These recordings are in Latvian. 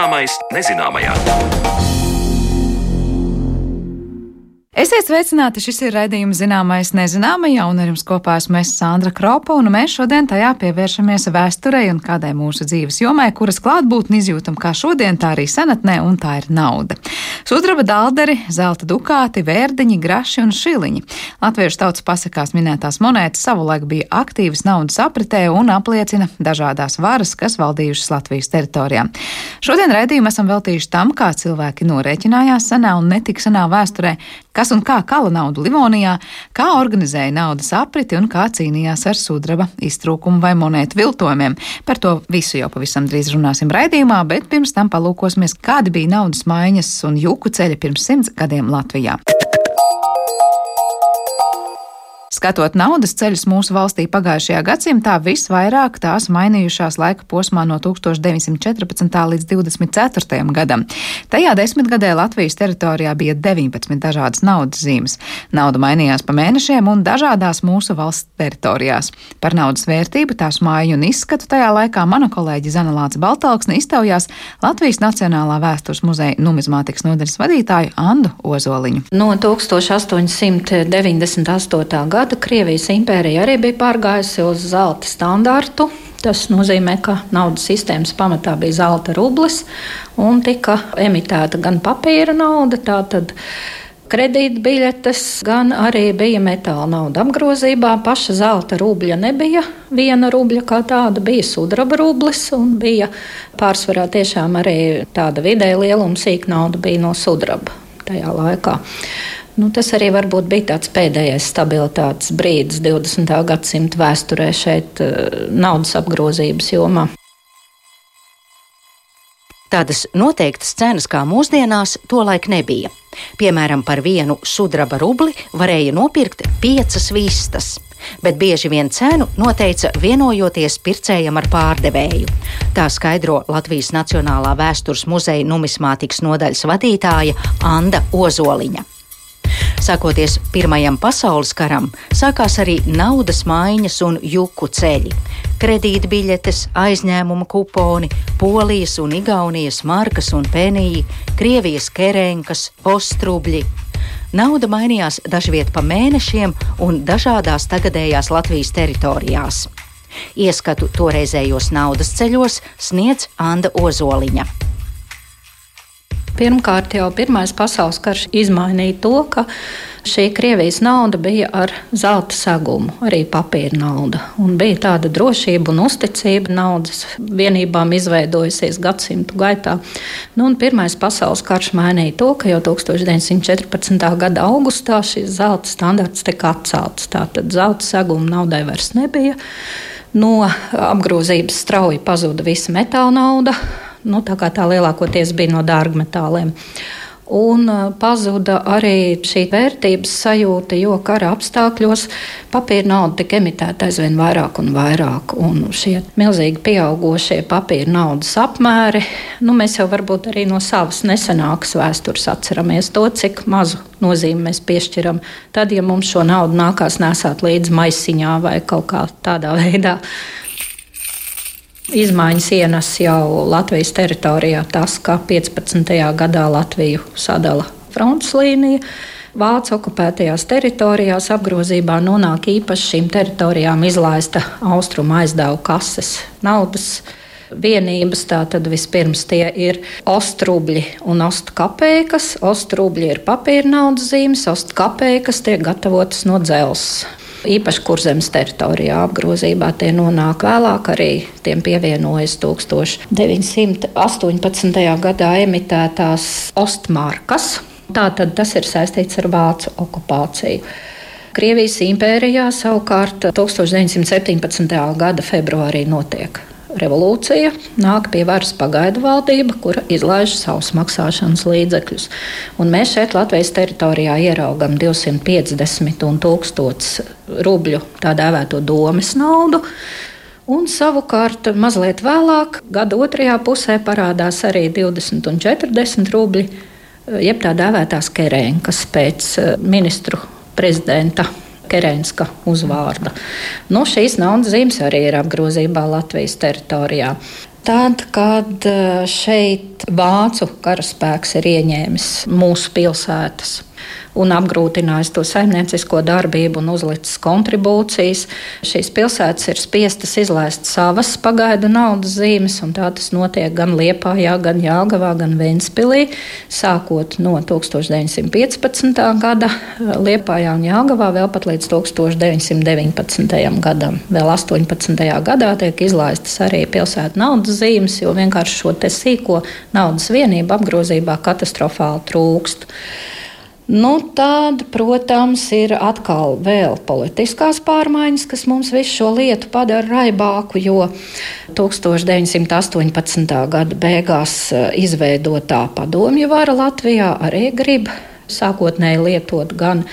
Zināmais nezināmajā. Esiet sveicināti! Šis ir raidījums zināmais nezināmajā, un ar jums kopā esmu es Sandra Kropa, un mēs šodien tajā pievēršamies vēsturei un kādai mūsu dzīves jomai, kuras klātbūtni izjūtam kā šodien, tā arī senatnē, un tā ir nauda. Sudraba dalderi, zelta dukāti, vērdiņi, graši un šiliņi. Latviešu tautas pasakās minētās monētas savulaik bija aktīvas naudas apritē un apliecina dažādās varas, kas valdījušas Latvijas teritorijā. Šodien raidījumu esam veltījuši tam, kā cilvēki norēķinājās senā un netik senā vēsturē, kas un kā kala naudu Livonijā, kā organizēja naudas apriti un kā cīnījās ar sudraba iztrūkumu vai monētu viltojumiem. Par to visu jau pavisam drīz runāsim raidījumā, bet pirms tam palūkosimies, kādi bija naudas maiņas un juku ceļi pirms simts gadiem Latvijā. Skatot naudas ceļus mūsu valstī pagājušajā gadsimtā, visvairāk tās mainījušās laika posmā no 1914. līdz 24. gadam. Tajā desmitgadē Latvijas teritorijā bija 19 dažādas naudas zīmes. Nauda mainījās pa mēnešiem un dažādās mūsu valsts teritorijās. Par naudas vērtību, tās māju un izskatu tajā laikā mana kolēģi Zana Lāca Baltalksne iztaujās Latvijas Nacionālā vēstures muzeja numizmātikas nodaļas vadītāju Andu Ozoliņu. No 1898. gada gada Krievijas impērija arī bija pārgājusi uz zelta standārtu. Tas nozīmē, ka naudas sistēmas pamatā bija zelta rublis un tika emitēta gan papīra nauda, tātad kredītbiļetes, gan arī bija metāla nauda apgrozībā. Paša zelta rubļa nebija viena rubļa kā tāda, bija sudraba rublis un bija pārsvarā tiešām arī tāda vidēja lieluma sīka nauda bija no sudraba tajā laikā. Nu, tas arī varbūt bija tāds pēdējais stabilitātes brīdis 20. gadsimta vēsturē šeit, eh, naudas apgrozības jomā. Tādas noteiktas cenas kā mūsdienās tolaik nebija. Piemēram, par vienu sudraba rubli varēja nopirkt piecas vistas, bet bieži vien cenu noteica vienojoties pircējam ar pārdevēju. Tā skaidro Latvijas Nacionālā vēstures muzeja numismātikas nodaļas vadītāja Anna Ozoliņa. Sākoties Pirmajam pasaules karam, sākās arī naudas maiņas un juku ceļi. Kredītbiļetes, aizņēmuma kuponi, Polijas un Igaunijas markas un peniji, Krievijas kerenkas, ostrubļi. Nauda mainījās dažviet pa mēnešiem un dažādās tagadējās Latvijas teritorijās. Ieskatu toreizējos naudas ceļos sniedz Anna Ozoliņa. Pirmkārt, jau Pirmais pasaules karš izmainīja to, ka šī Krievijas nauda bija ar zelta segumu, arī papīra nauda. Un bija tāda drošība un uzticība naudas vienībām izveidojusies gadsimtu gaitā. Nu, Pirmais pasaules karš mainīja to, ka jau 1914. gada augustā šis zelta standarts tika atcelts. Tātad zelta seguma naudai vairs nebija. No apgrozības strauji pazuda visa metāla nauda nu, tā, tā lielākoties bija no dārgmetāliem. Un uh, pazuda arī šī vērtības sajūta, jo kara apstākļos papīra nauda tika emitēta aizvien vairāk un vairāk. Un šie milzīgi pieaugušie papīra naudas apmēri, nu, mēs jau varbūt arī no savas nesenākas vēstures atceramies to, cik mazu nozīmi mēs piešķiram. Tad, ja mums šo naudu nākās nesāt līdzi maisiņā vai kaut kā tādā veidā Izmaiņas ienes jau Latvijas teritorijā tas, ka 15. gadā Latviju sadala frontes līnija. Vācu okupētajās teritorijās apgrozībā nonāk īpaši šīm teritorijām izlaista austrumu aizdevu kases naudas vienības. Tātad vispirms tie ir ostrubļi un ostkapēkas. Ostrubļi ir papīra naudas zīmes, ostkapēkas tiek gatavotas no dzelzs. Īpaši kurzemes teritorijā apgrozībā tie nonāk vēlāk, arī tiem pievienojas 1918. gadā emitētās ostmarkas. Tātad tas ir saistīts ar vācu okupāciju. Krievijas impērijā savukārt 1917. gada februārī notiek revolūcija, nāk pie varas pagaidu valdība, kura izlaiž savus maksāšanas līdzekļus. Un mēs šeit Latvijas teritorijā ieraugam 250 un 1000 rubļu tā dēvēto domes naudu. Un savukārt mazliet vēlāk, gada otrajā pusē, parādās arī 20 un 40 rubļi, jeb tā dēvētās kerēnkas pēc eh, ministru prezidenta Kerenska uzvārda. Nu, šīs naudas zīmes arī ir apgrozībā Latvijas teritorijā. Tad, kad eh, šeit vācu karaspēks ir ieņēmis mūsu pilsētas un apgrūtinājis to saimniecisko darbību un uzlicis kontribūcijas. Šīs pilsētas ir spiestas izlaist savas pagaidu naudas zīmes, un tā tas notiek gan Liepājā, gan Jāgavā, gan Ventspilī, sākot no 1915. gada Liepājā un Jāgavā vēl pat līdz 1919. gadam. Vēl 18. gadā tiek izlaistas arī pilsētu naudas zīmes, jo vienkārši šo sīko naudas vienību apgrozībā katastrofāli trūkst. Nu, tad, protams, ir atkal vēl politiskās pārmaiņas, kas mums visu šo lietu padara raibāku, jo 1918. gada beigās eh, izveidotā padomju vara Latvijā arī grib sākotnēji lietot gan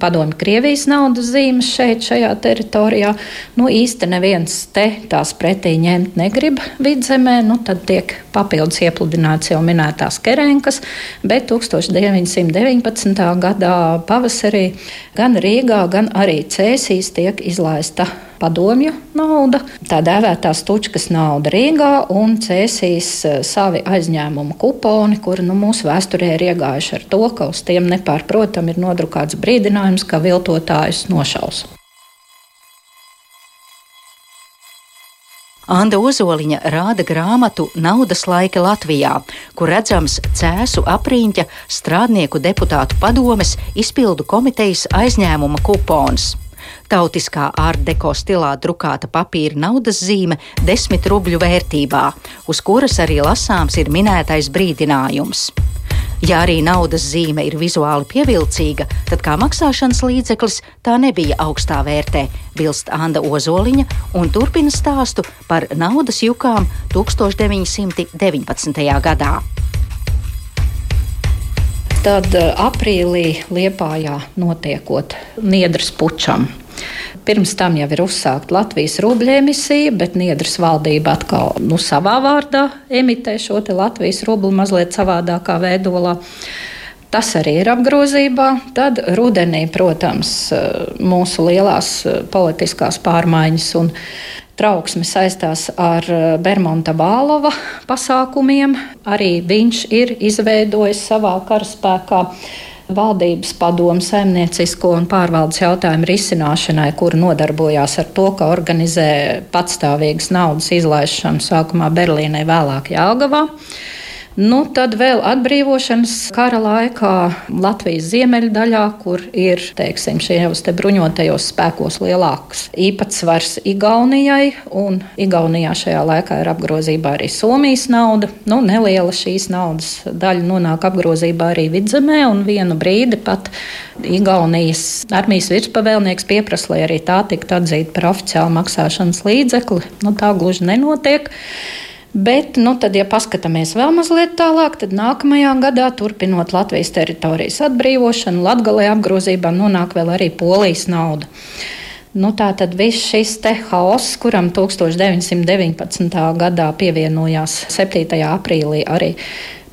padomju Krievijas naudas zīmes šeit, šajā teritorijā. Nu, īsti neviens te tās pretī ņemt negrib vidzemē, nu, tad tiek papildus iepludināts jau minētās kerenkas, bet 1919. gadā pavasarī gan Rīgā, gan arī Cēsīs tiek izlaista padomju nauda, tā dēvētā stučkas nauda Rīgā un cēsīs e, savi aizņēmumu kuponi, kuri nu, mūsu vēsturē ir iegājuši ar to, ka uz tiem nepārprotam ir nodrukāts brīdinājums, ka viltotājus nošaus. Anna Ozoliņa rāda grāmatu Naudas laika Latvijā, kur redzams cēsu apriņķa strādnieku deputātu padomes izpildu komitejas aizņēmuma kupons. Tautiskā ārdeko stilā drukāta papīra naudas zīme - desmit rubļu vērtībā, uz kuras arī lasāms ir minētais brīdinājums. Ja arī naudas zīme ir vizuāli pievilcīga, tad kā maksāšanas līdzeklis tā nebija augstā vērtē, bilst Anna Ozoliņa un turpina stāstu par naudas jukām 1919. gadā. Tad eh, aprīlī Liepājā notiekot Niedras pučam. Pirms tam jau ir uzsākta Latvijas rubļu emisija, bet Niedras valdība atkal nu, savā vārdā emitē šo Latvijas rublu mazliet savādākā veidolā. Tas arī ir apgrozībā. Tad rudenī, protams, mūsu lielās politiskās pārmaiņas un trauksme saistās ar Bermuda Bālova pasākumiem. Arī viņš ir izveidojis savā karaspēkā valdības padomu saimniecisko un pārvaldes jautājumu risināšanai, kur nodarbojās ar to, ka organizē patstāvīgas naudas izlaišanu sākumā Berlīnē, vēlāk Jāgavā. Nu, tad vēl atbrīvošanas kara laikā Latvijas ziemeļdaļā, kur ir teiksim, šajos te bruņotajos spēkos lielāks īpatsvars Igaunijai, un Igaunijā šajā laikā ir apgrozībā arī Somijas nauda. Nu, neliela šīs naudas daļa nonāk apgrozībā arī vidzemē, un vienu brīdi pat Igaunijas armijas virspavēlnieks pieprasa, lai arī tā tiktu atzīta par oficiālu maksāšanas līdzekli. Nu, tā gluži nenotiek. Bet, nu, tad, ja paskatāmies vēl mazliet tālāk, tad nākamajā gadā, turpinot Latvijas teritorijas atbrīvošanu, Latvijā apgrozībā nonāk vēl arī polijas nauda. Nu, tā tad viss šis haoss, kuram 1919. gadā pievienojās 7. aprīlī arī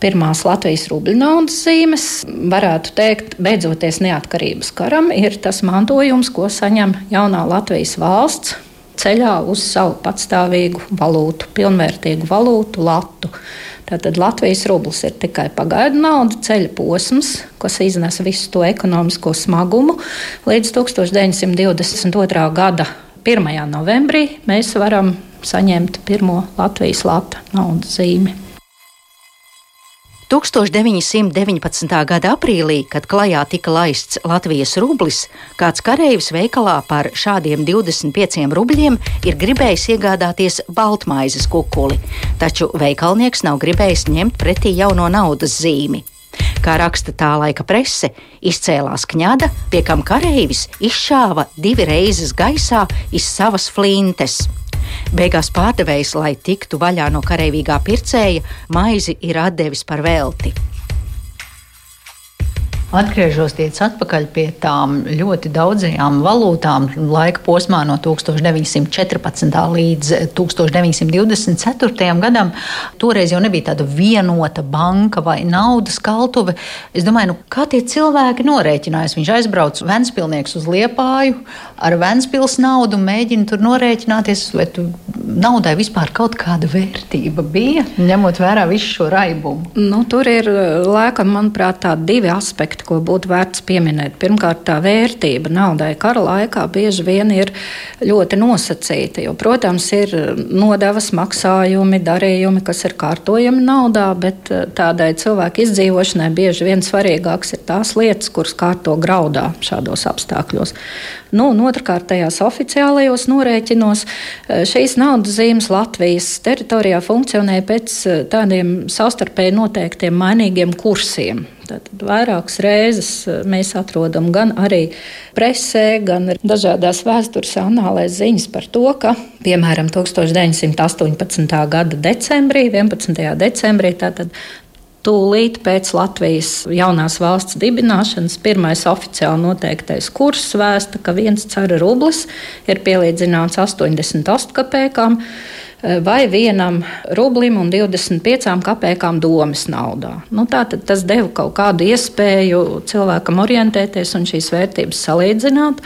pirmās Latvijas rubļu naudas zīmes, varētu teikt, beidzoties neatkarības karam, ir tas mantojums, ko saņem jaunā Latvijas valsts ceļā uz savu patstāvīgu valūtu, pilnvērtīgu valūtu, latu. Tātad Latvijas rublis ir tikai pagaidu nauda, ceļa posms, kas iznes visu to ekonomisko smagumu. Līdz 1922. gada 1. novembrī mēs varam saņemt pirmo Latvijas lata naudas zīmi. 1919. gada aprīlī, kad klajā tika laists Latvijas rublis, kāds kareivis veikalā par šādiem 25 rubļiem ir gribējis iegādāties baltmaizes kukuli, taču veikalnieks nav gribējis ņemt pretī jauno naudas zīmi. Kā raksta tā laika prese, izcēlās kņada, pie kam kareivis izšāva divi reizes gaisā iz savas flintes. Beigās pārdevējs, lai tiktu vaļā no karavīgā pircēja, maizi ir atdevis par velti. Atgriežoties atpakaļ pie tām ļoti daudzajām valūtām, laika posmā no 1914. līdz 1924. gadam, toreiz jau nebija tāda vienota banka vai naudas kaltuve. Es domāju, nu, kā tie cilvēki norēķinājās. Viņš aizbrauc Ventspilnieks uz Liepāju ar Ventspils naudu mēģina tur norēķināties, vai tu naudai vispār kaut kāda vērtība bija, ņemot vērā visu šo raibumu. Nu, tur ir, lēkam, manuprāt, tādi divi aspekti aspekti, ko būtu vērts pieminēt. Pirmkārt, tā vērtība naudai kara laikā bieži vien ir ļoti nosacīta. Jo, protams, ir nodevas maksājumi, darījumi, kas ir kārtojami naudā, bet eh, tādai cilvēku izdzīvošanai bieži vien svarīgāks ir tās lietas, kuras kārto graudā šādos apstākļos. Nu, otrkārt, tajās oficiālajos norēķinos eh, šīs naudas zīmes Latvijas teritorijā funkcionē pēc eh, tādiem savstarpēji noteiktiem mainīgiem kursiem. Tātad vairākas reizes eh, mēs atrodam gan arī presē, gan dažādās vēstures anālēs ziņas par to, ka, piemēram, 1918. gada decembrī, 11. decembrī, tātad Tūlīt pēc Latvijas jaunās valsts dibināšanas pirmais oficiāli noteiktais kurs vēsta, ka viens cara rublis ir pielīdzināts 88 kopēkām. Eh, vai vienam rublim un 25 kopēkām domas naudā. Nu, Tātad tas deva kaut kādu iespēju cilvēkam orientēties un šīs vērtības salīdzināt.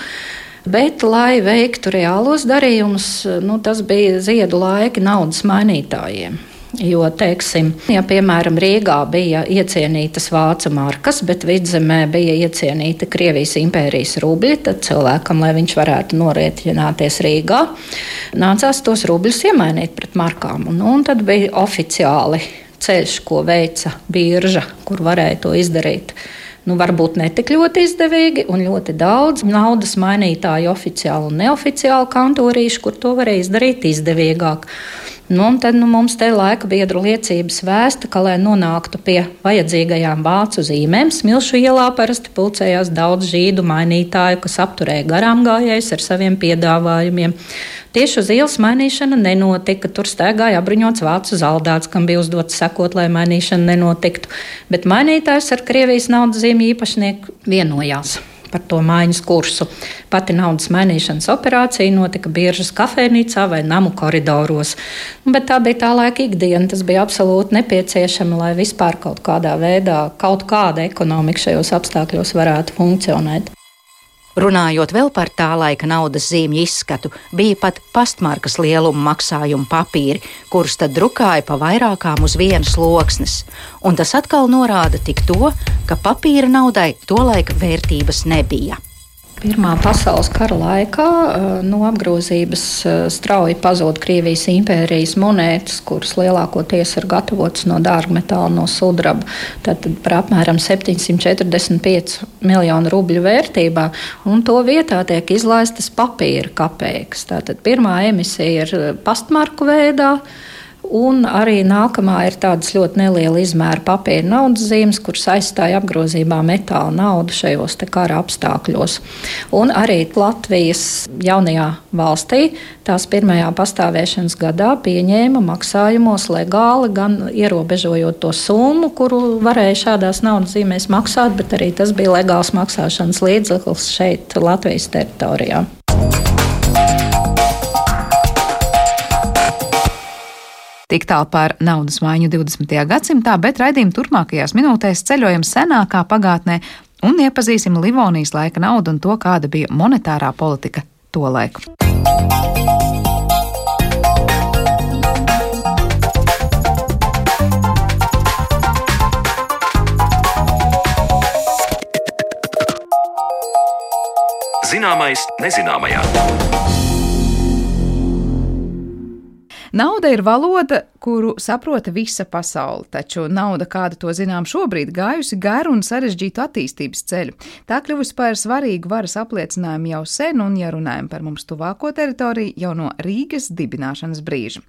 Bet, lai veiktu reālos darījumus, nu, tas bija ziedu laiki naudas mainītājiem. Jo, teiksim, ja piemēram Rīgā bija iecienītas vācu markas, bet vidzemē bija iecienīta Krievijas impērijas rubļi, tad cilvēkam, lai viņš varētu norēķināties Rīgā, nācās tos rubļus iemainīt pret markām. Un, un tad bija oficiāli ceļš, ko veica birža, kur varēja to izdarīt nu, varbūt ne tik ļoti izdevīgi, un ļoti daudz naudas mainītāju, oficiāli un neoficiāli kantorīšu, kur to varēja izdarīt izdevīgāk. Nu, tad nu, mums te laika biedru liecības vēsta, ka, lai nonāktu pie vajadzīgajām vācu zīmēm, Smilšu ielā parasti pulcējās daudz žīdu mainītāju, kas apturēja garām gājējus ar saviem piedāvājumiem. Tieši uz ielas mainīšana nenotika. Tur staigāja apbruņots vācu zaldāts, kam bija uzdots sekot, lai mainīšana nenotiktu. Bet mainītājs ar Krievijas naudas zīmju īpašnieku vienojās par to maiņas kursu. Pati naudas mainīšanas operācija notika biržas kafejnīcā vai namu koridoros. Bet tā bija tā laika ikdiena. Tas bija absolūti nepieciešami, lai vispār kaut kādā veidā kaut kāda ekonomika šajos apstākļos varētu funkcionēt. Runājot vēl par tā laika naudas zīmju izskatu, bija pat pastmarkas lieluma maksājumu papīri, kurus tad drukāja pa vairākām uz vienas loksnes. Un tas atkal norāda tik to, ka papīra naudai tolaik vērtības nebija. Pirmā pasaules kara laikā eh, no apgrozības eh, strauji pazuda Krievijas impērijas monētas, kuras lielākoties ir gatavotas no dārgmetāla, no sudraba. Tad par apmēram 745 miljonu rubļu vērtībā, un to vietā tiek izlaistas papīra kapeikas. Tātad pirmā emisija ir eh, pastmarku veidā. Un arī nākamā ir tādas ļoti neliela izmēra papīra naudas zīmes, kuras aizstāja apgrozībā metāla naudu šajos kara apstākļos. Un arī Latvijas jaunajā valstī tās pirmajā pastāvēšanas gadā pieņēma maksājumos legāli, gan ierobežojot to summu, kuru varēja šādās naudas zīmēs maksāt, bet arī tas bija legāls maksāšanas līdzeklis šeit Latvijas teritorijā. Tik tālu par naudas maiņu 20. gadsimtā, bet raidījuma turpmākajās minūtēs ceļojam senākā pagātnē un iepazīsim Livonijas laika naudu un to, kāda bija monetārā politika to laiku. Zināmais nezināmajā. Nauda ir valoda, kuru saprota visa pasaule, taču nauda, kāda to zinām šobrīd, gājusi garu un sarežģītu attīstības ceļu. Tā kļuvusi par svarīgu varas apliecinājumu jau sen, un, ja runājam par mums tuvāko teritoriju, jau no Rīgas dibināšanas brīža.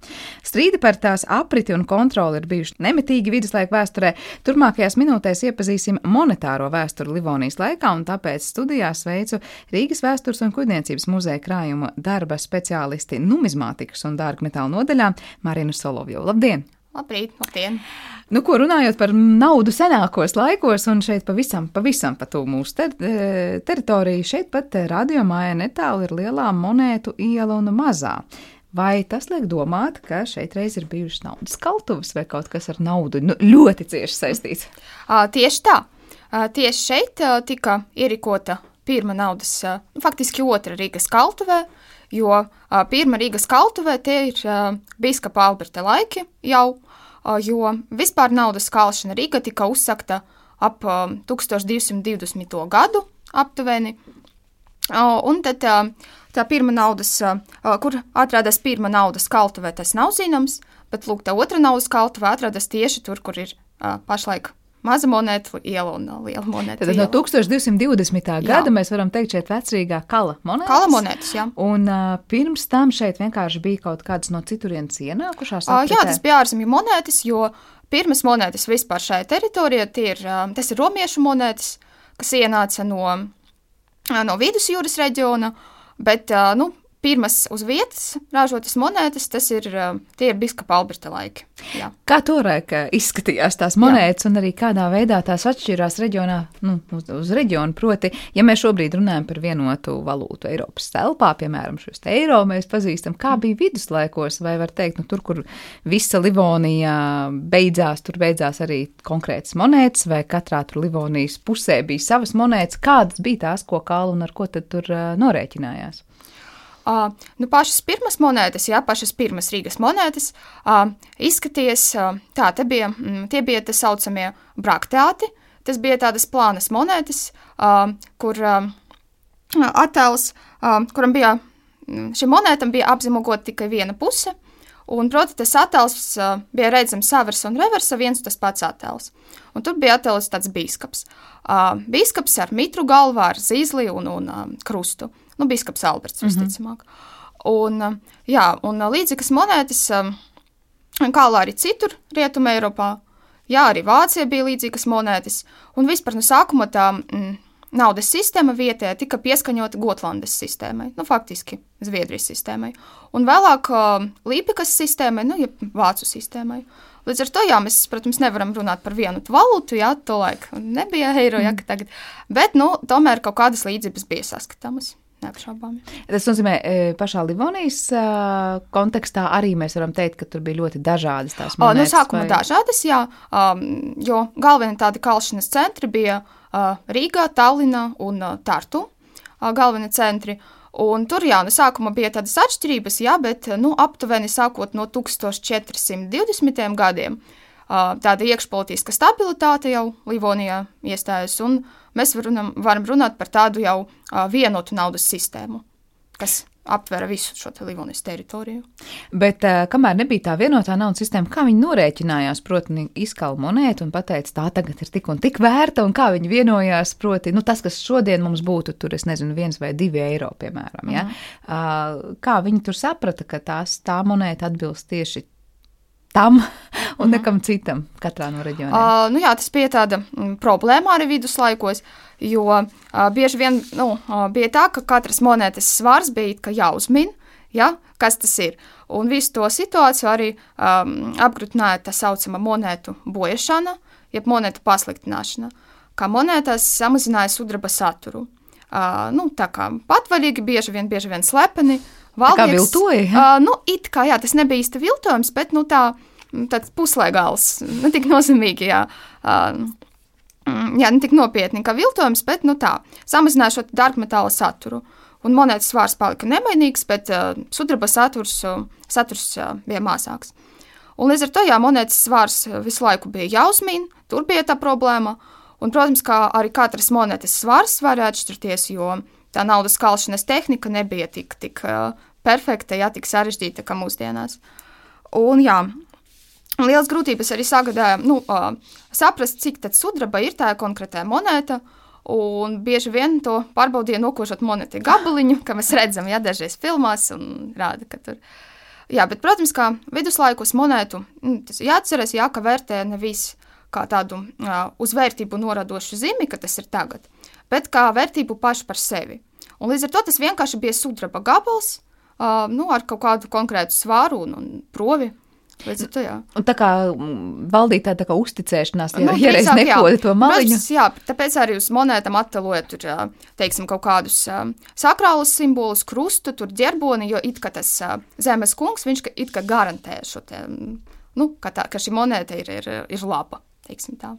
Strīdi par tās apriti un kontroli ir bijuši nemitīgi viduslaika vēsturē. Turmākajās minūtēs iepazīsim monetāro vēsturi Livonijas laikā, un tāpēc studijā sveicu Rīgas vēstures un kuģniecības muzeja krājuma darba speciālisti numizmātikas un dārgmetāla nodaļā Marinu Solovjovu. Labdien! Labrīt, labdien! Nu, ko runājot par naudu senākos laikos, un šeit pavisam, pavisam pa tuvu mūsu ter teritoriju, šeit pat radiomājā netālu ir lielā monētu iela un mazā. Vai tas liek domāt, ka šeit reiz ir bijušas naudas kaltuves vai kaut kas ar naudu nu, ļoti cieši saistīts? Uh, tieši tā. Uh, tieši šeit uh, tika ierīkota pirmā naudas, uh, faktiski otra Rīgas kaltuvē, jo uh, pirmā Rīgas kaltuvē tie ir uh, biskapa Alberta laiki jau, uh, jo vispār naudas kalšana Rīga tika uzsakta ap uh, 1220. gadu aptuveni, uh, un tad uh, tā pirmā naudas, kur atrodas pirmā naudas kaltuvē, tas nav zināms, bet lūk, tā otra naudas kaltuvē atrodas tieši tur, kur ir pašlaik. Maza monēta, iela un liela monēta. Tad no 1220. Jā. gada mēs varam teikt, šeit vecrīgā kala monētas. Kala monētas, jā. Un uh, pirms tam šeit vienkārši bija kaut kādas no citurienes ienākušās. Uh, jā, tas bija ārzemju monētas, jo pirmas monētas vispār šajā teritorijā ir, uh, tas ir romiešu monētas, kas ienāca no, uh, no vidusjūras reģiona. Uh, Bet nu, pirmās uz vietas ražotas monētas, tas ir, ir biskupa Alberta laiki. Jā. Kā toreiz izskatījās tās monētas, Jā. un arī kādā veidā tās atšķirās reģionā, nu, uz, uz reģionu? Proti, ja mēs šobrīd runājam par vienotu valūtu Eiropas telpā, piemēram, šos eiro mēs pazīstam, kā bija viduslaikos, vai var teikt, nu, tur, kur visa Livonija beidzās, tur beidzās arī konkrētas monētas, vai katrā tur Livonijas pusē bija savas monētas, kādas bija tās, ko kālu un ar ko tad tur norēķinājās? Uh, nu, pašas pirmās monētas, jā, pašas pirmās Rīgas monētas uh, izskatījās uh, tā, te bija, mm, tie bija tā saucamie brakteāti, tas bija tādas plānas monētas, uh, kur uh, attēls, uh, kuram bija, šim monētam bija apzīmogot tikai viena puse, un, proti, tas attēls uh, bija redzams savers un reversa, viens tas pats attēls. Un tur bija attēls tāds bīskaps. Uh, bīskaps ar mitru galvā, ar zīzli un, un uh, krustu nu, biskups Alberts, mm -hmm. visticamāk. Un, um, jā, un uh, līdzīgas monētas, um, kā arī citur Rietumē Eiropā, jā, arī Vācija bija līdzīgas monētas, un vispār no sākuma tā mm, naudas sistēma vietējā tika pieskaņota Gotlandes sistēmai, nu, faktiski Zviedrijas sistēmai, un vēlāk Līpikas sistēmai, nu, ja Vācu sistēmai. Līdz ar to, jā, mēs, protams, nevaram runāt par vienu valūtu, jā, to laiku nebija eiro, jā, mm. tagad, bet, nu, tomēr kaut kādas līdzības bija saskatāmas. Neapšaubāmi. Tas nozīmē, ka e, pašā Livonijas uh, kontekstā arī mēs varam teikt, ka tur bija ļoti dažādas tās monētas. No sākuma vai... dažādas, jā, um, jo galvenie tādi kalšanas centri bija uh, Rīgā, Tallinā un uh, Tartu uh, galvenie centri. Un tur jau no sākuma bija tādas atšķirības, jā, bet nu, aptuveni sākot no 1420. gadiem uh, tāda iekšpolitiska stabilitāte jau Livonijā iestājas. Un, mēs varam, varam runāt par tādu jau vienotu naudas sistēmu, kas aptvera visu šo te Livonijas teritoriju. Bet uh, kamēr nebija tā vienotā naudas sistēma, kā viņi norēķinājās, proti, izkāla monētu un pateica, tā tagad ir tik un tik vērta, un kā viņi vienojās, proti, nu, tas, kas šodien mums būtu, tur, es nezinu, viens vai divi eiro, piemēram, ja? Mm. Uh, kā viņi tur saprata, ka tās, tā monēta atbilst tieši tam un mhm. nekam citam katrā no reģioniem. Uh, nu jā, tas bija tāda mm, problēma arī viduslaikos, jo uh, bieži vien nu, uh, bija tā, ka katras monētas svars bija jāuzmin, ja, kas tas ir. Un visu to situāciju arī um, apgrūtināja tā saucama monētu bojašana, jeb monētu pasliktināšana, kā monētās samazināja sudraba saturu. Uh, nu, tā kā patvaļīgi, bieži vien, bieži vien slepeni. Valdnieks, kā viltoja? Uh, nu, it kā, jā, tas nebija īsti viltojums, bet, nu, tā, tāds puslaigāls, ne tik nozīmīgi, jā. Uh, jā, ne tik nopietni kā viltojums, bet, nu, tā, samazināja šo dārgmetāla saturu. Un monētas svārs palika nemainīgs, bet uh, sudraba saturs, uh, saturs uh, bija mazāks. Un līdz ar to, jā, monētas svārs visu laiku bija jāuzmīna, tur bija tā problēma. Un, protams, kā arī katras monētas svars var atšķirties, jo tā naudas kalšanas tehnika nebija tik, tik uh, perfekta, ja tik sarežģīta kā mūsdienās. Un, jā, liels grūtības arī sagādāja nu, saprast, cik tad sudraba ir tā konkrētā monēta. Un bieži vien to pārbaudīja nokošot monētu gabaliņu, kā mēs redzam, ja dažreiz filmās un rāda, ka tur. Jā, bet, protams, kā viduslaikos monētu, nu, tas jāatcerās, jā, ka vērtē nevis kā tādu uh, uz vērtību noradošu zīmi, ka tas ir tagad, bet kā vērtību pašu par sevi. Un līdz ar to tas vienkārši bija sudraba gabals, uh, nu, ar kaut kādu konkrētu svāru un, un provi. Līdz ar to, jā. Un tā kā mm, valdīja tāda tā kā uzticēšanās, ja, Nu, ja reiz drīzāk, jā. to maliņu. Protams, jā, tāpēc arī uz monētām attēlojot tur, teiksim, kaut kādus ā, sakrālus simbolus, krustu, tur ģerboni, jo it kā tas ā, zemes kungs, viņš ka- it kā garantē šo te, mm, nu, ka, tā, ka šī monēta ir, ir, ir laba, teiksim tā.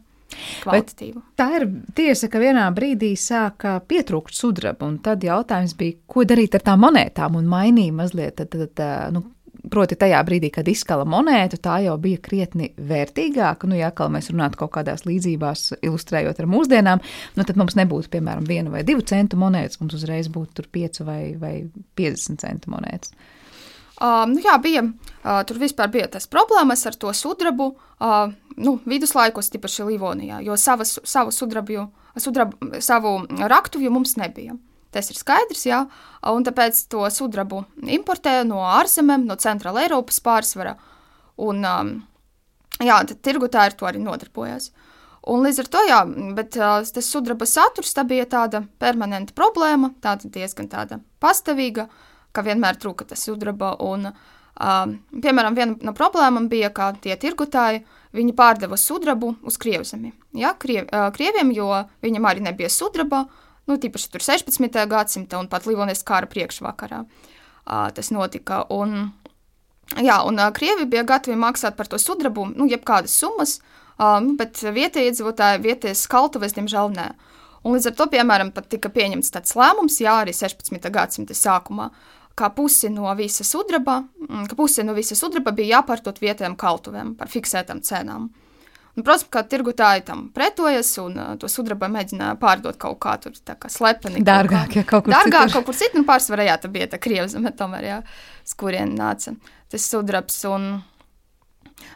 Tā ir tiesa, ka vienā brīdī sāka pietrūkt sudraba, un tad jautājums bija, ko darīt ar tām monētām, un mainīja mazliet, tad, tad, nu, proti tajā brīdī, kad izkala monētu, tā jau bija krietni vērtīgāka, nu, ja atkal mēs runātu kaut kādās līdzībās, ilustrējot ar mūsdienām, nu, tad mums nebūtu, piemēram, viena vai divu centu monētas, mums uzreiz būtu piecu vai, vai 50 centu monētas. Uh, nu, jā, bija, uh, tur vispār bija tas problēmas ar to sudrabu, uh, nu, viduslaikos, tīpaši Livonijā, jo savas, savu sudrabu, sudrabu, savu raktuvju mums nebija. Tas ir skaidrs, jā, un tāpēc to sudrabu importē no ārzemēm, no centrāla Eiropas pārsvara, un, um, jā, tad tirgotāji ar to arī nodarbojas. Un līdz ar to, jā, bet uh, tas sudraba saturs tā bija tāda permanenta problēma, tāda diezgan tāda pastāvīga, ka vienmēr trūka tas sudraba. Un, uh, piemēram, viena no problēmām bija, ka tie tirgotāji viņi pārdeva sudrabu uz Krievzemi. Ja, Kriev, uh, Krieviem, jo viņam arī nebija sudraba, nu, tīpaši tur 16. gadsimta un pat Livonijas kara priekšvakarā tas notika. Un, jā, un Krievi bija gatavi maksāt par to sudrabu, nu, jebkādas summas, um, bet vietējie iedzīvotāji, vietējais kaltuves, diemžēl, nē. Un līdz ar to, piemēram, pat tika pieņemts tāds lēmums, jā, arī 16. gadsimta sākumā, ka pusi no visa sudraba, ka pusi no visa sudraba bija jāpārtot vietējiem kaltuvēm par fiksētām cenām. Un, protams, kā tirgotāji tam pretojas un uh, to sudrabu mēģināja pārdot kaut kā tur tā kā slepeni. Dārgāk, ja kaut kur Dārgāk citur. kaut kur citur, nu pārsvarā jā, tā bija tā krievzeme tomēr, jā, uz kurien nāca tas sudrabs un...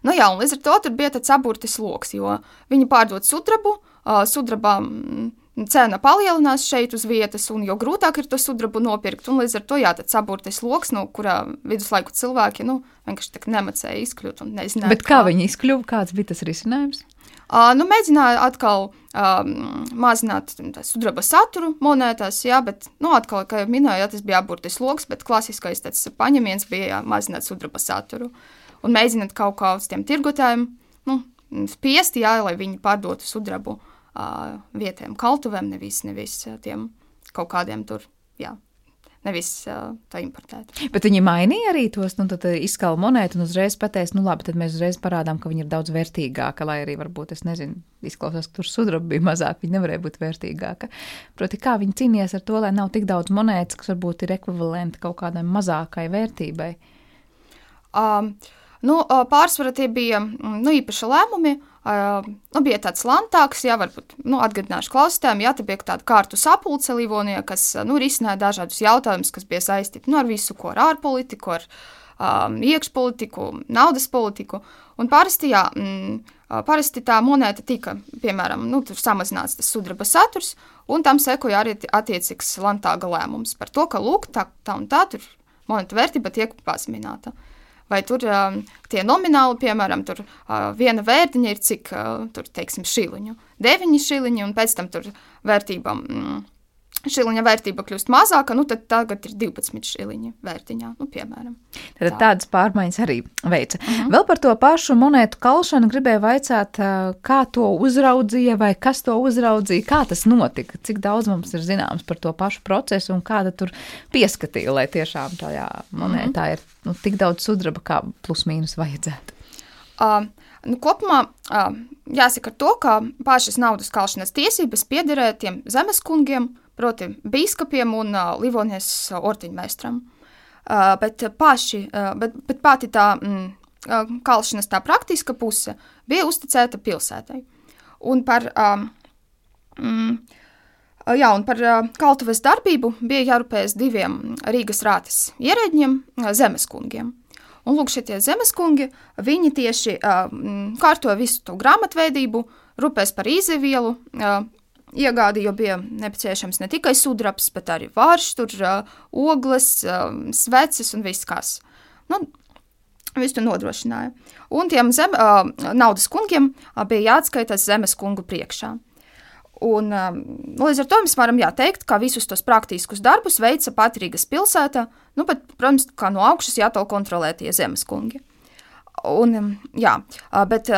Nu jā, un līdz ar to tur bija tāds aburtis loks, jo viņi pārdod sudrabu, uh, sudrabā mm, cena palielinās šeit uz vietas, un jo grūtāk ir to sudrabu nopirkt, un līdz ar to jā, tāds aburtis loks, no kurā viduslaiku cilvēki, nu, vienkārši nemacēja izkļūt nezināja. Bet kā viņi izkļuva, kāds bija tas risinājums? Uh, nu, mēģināja atkal um, mazināt sudraba saturu monētās, jā, bet, nu, atkal, kā jau minēju, jā, tas bija aburtis loks, bet klasiskais tāds paņemiens bija jā, mazināt sudraba saturu. Un mēģināt kaut kā uz tiem tirgotājiem, nu, spiest, jā, lai viņi pārdotu sudrabu uh, vietējiem kaltuvēm, nevis, nevis uh, tiem kaut kādiem tur, jā, nevis uh, tā importēt. Bet viņi mainīja arī tos, nu, tad izskala monētu un uzreiz pateica, nu, labi, tad mēs uzreiz parādām, ka viņi ir daudz vērtīgāka, lai arī varbūt, es nezinu, izklausās, ka tur sudraba bija mazāk, viņa nevarēja būt vērtīgāka. Proti, kā viņi cīnījās ar to, lai nav tik daudz monētas, kas varbūt ir ekvivalenti kaut kādai mazākai vērtībai. Um, nu, uh, pārsvarā tie bija nu, īpaši lēmumi. Uh, nu, bija tāds lantāks, jā, varbūt nu, atgādināšu klausītājiem, jā, te bija tāda kārtu sapulce Livonijā, kas nu, risināja dažādus jautājumus, kas bija saistīti nu, ar visu, ko ar ārpolitiku, ar um, iekšpolitiku, naudas politiku. Un parasti, jā, mm, parasti tā monēta tika, piemēram, nu, samazināts tas sudraba saturs, un tam sekoja arī attiecīgs lantāga lēmums par to, ka, lūk, tā, tā un tā tur monēta vērtība tiek pazemināta. Vai tur um, tie nomināli, piemēram, tur uh, viena vērtiņa ir cik, uh, tur, teiksim, šiliņu, deviņi šiliņi, un pēc tam tur vērtība, mm, šiliņa vērtība kļūst mazāka, nu tad tagad ir 12 šiliņi vērtiņā, nu, piemēram. Tad Tā. tādas pārmaiņas arī veica. Uh -huh. Vēl par to pašu monētu kalšanu gribēju vaicāt, kā to uzraudzīja vai kas to uzraudzīja, kā tas notika, cik daudz mums ir zināms par to pašu procesu un kāda tur pieskatīja, lai tiešām tajā monētā uh -huh. ir nu, tik daudz sudraba, kā plus mīnus vajadzētu. Uh, nu, kopumā uh, jāsaka to, ka pašas naudas kalšanas tiesības piederēja tiem zemeskungiem, proti bīskapiem un uh, Livonijas ortiņmestram. Uh, bet, paši, uh, bet, bet pati tā mm, kalšanas tā praktiska puse bija uzticēta pilsētai. Un par, um, mm, jā, un par uh, kaltuves darbību bija jārūpējas diviem Rīgas rātes ierēģiem, uh, zemeskungiem. Un lūk, šie zemeskungi, viņi tieši uh, mm, kārtoja visu to grāmatveidību, rūpēs par izevielu, uh, iegādi, jo bija nepieciešams ne tikai sudrabs, bet arī vārš, tur uh, ogles, uh, sveces un viss kas. Nu, Visu nodrošināja. Un tiem zem, uh, naudas kungiem uh, bija jāatskaitās zemes kungu priekšā. Un, um, līdz ar to mēs varam teikt, ka visus tos praktiskus darbus veica pati Rīgas pilsēta, nu, bet, protams, kā no augšas jāto kontrolē tie zemes kungi. Un, jā, bet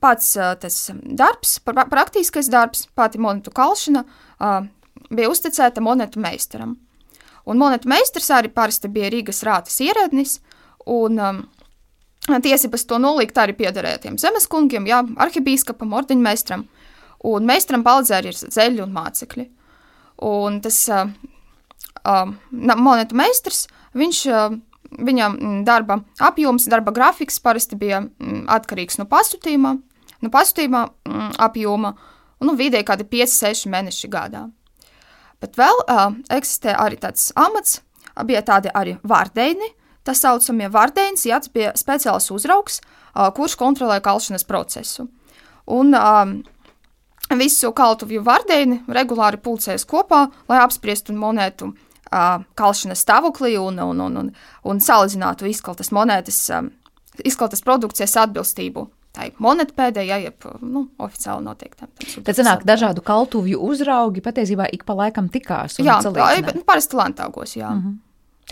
pats tas darbs, praktiskais darbs, pati monetu kalšana, bija uzticēta monetu meistaram. Un monetu meistars arī parasti bija Rīgas rātas ierēdnis, un tiesības to nolikt arī piederēja tiem zemeskungiem, jā, arhibīskapam, ordeņmeistaram, un meistaram palīdzēja arī zeļi un mācekļi. Un tas monetu meistars, viņš uh, Viņa darba apjoms, darba grafiks parasti bija atkarīgs no pasūtījuma, no pasūtījuma apjoma, un nu, vidēji kādi 5-6 mēneši gadā. Bet vēl uh, eksistē arī tāds amats, bija tādi arī vārdeini, tā saucamie vārdeinis, jā, tas bija speciāls uzraugs, uh, kurš kontrolē kalšanas procesu. Un uh, visu kaltuvju vārdeini regulāri pulcējas kopā, lai apspriestu monētu uh, uh, kalšanas stāvoklī un, un, un, un, un salīdzinātu izkaltas monētas, um, izkaltas produkcijas atbilstību. Tā ir monēta ja jeb nu, oficiāli noteiktam. Tad sanāk, dažādu kaltuvju uzraugi patiesībā ik pa laikam tikās. Jā, tā ir, nu, parasti lantāgos, jā. Mm -hmm.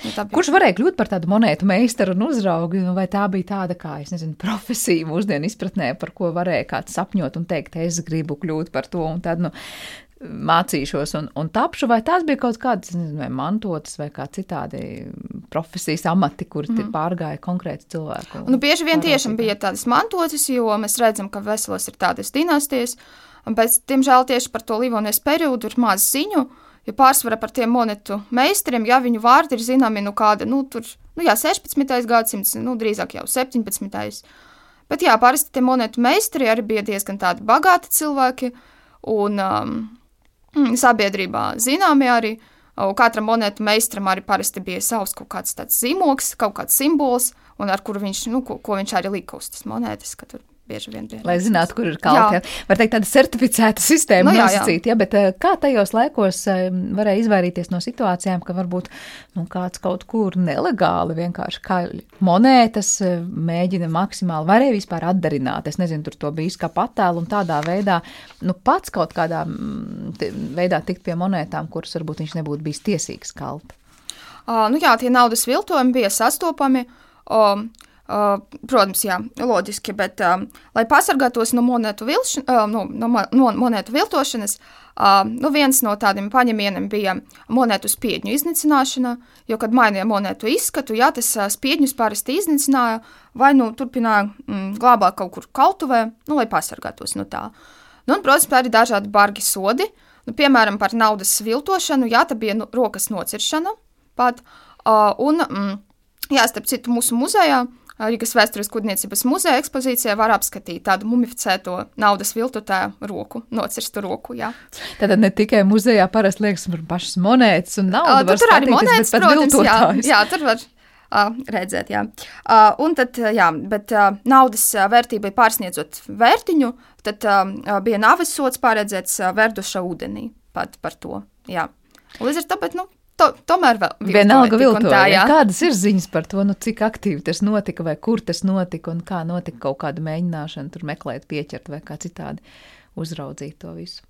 Ja Kurš varēja kļūt par tādu monētu meistaru un uzraugu? Nu, vai tā bija tāda, kā es nezinu, profesija mūsdienu izpratnē, par ko varēja kāds sapņot un teikt, es gribu kļūt par to un tādu, nu, mācīšos un, un tapšu, vai tās bija kaut kādas nezinu, vai mantotas vai kā citādi profesijas amati, kur mm. pārgāja konkrēti cilvēki. Nu, bieži vien tiešām bija tādas mantotas, jo mēs redzam, ka veselos ir tādas dinastijas, bet, diemžēl, tieši par to Livonijas periodu ir maz ziņu, jo pārsvarā par tiem monetu meistariem, ja viņu vārdi ir zināmi, nu kāda, nu tur, nu jā, 16. gadsimts, nu drīzāk jau 17. Bet jā, parasti tie monetu meistari arī bija diezgan tādi bagāti cilvēki, un um, sabiedrībā zināmi arī. Katram monētu meistaram arī parasti bija savs kaut kāds tāds zīmogs, kaut kāds simbols, un ar kuru viņš, nu, ko, ko viņš arī lika uz tas monētas, ka tur bieži vien bija. Lai zinātu, kur ir kalti. Var teikt, tāda certificēta sistēma nu, nosacīta, ja, bet eh, kā tajos laikos eh, varēja izvairīties no situācijām, ka varbūt nu, kāds kaut kur nelegāli vienkārši kā monētas eh, mēģina maksimāli, varēja vispār atdarināt. Es nezinu, tur to bija izkapa attēlu un tādā veidā, nu pats kaut kādā mm, veidā tikt pie monētām, kuras varbūt viņš nebūtu bijis tiesīgs kalt. Uh, nu jā, tie naudas viltojumi bija sastopami. Um, Uh, protams, jā, loģiski, bet, uh, lai pasargātos no monētu, vilš, uh, no, no, no monētu viltošanas, uh, nu viens no tādiem paņemieniem bija monētu spiedņu iznīcināšana, jo, kad mainīja monētu izskatu, jā, tas uh, spiedņus parasti iznīcināja vai nu turpināja mm, glābāt kaut kur kaltuvē, nu, lai pasargātos no tā. Nu, un, protams, arī dažādi bargi sodi, nu, piemēram, par naudas viltošanu, jā, tā bija nu, rokas nociršana pat, uh, un, mm, jā, starp citu, mūsu muzejā Rīgas vēstures kuģniecības muzeja ekspozīcijā var apskatīt tādu mumificēto naudas viltotāju roku, nocirstu roku. Jā. Tātad ne tikai muzejā parasti liekas par pašas monētas un naudu, bet arī monētas, protams, jā, jā, tur var Uh, redzēt, jā. Uh, un tad, jā, bet uh, naudas vērtībai pārsniedzot vērtiņu, tad uh, bija nāves sots paredzēts uh, verduša ūdenī pat par to, jā. Līdz ar to, bet, nu, to, tomēr vēl vienalga viltoja. Ja? Kādas ir ziņas par to, nu, cik aktīvi tas notika, vai kur tas notika, un kā notika kaut kāda mēģināšana tur meklēt, pieķert vai kā citādi uzraudzīt to visu?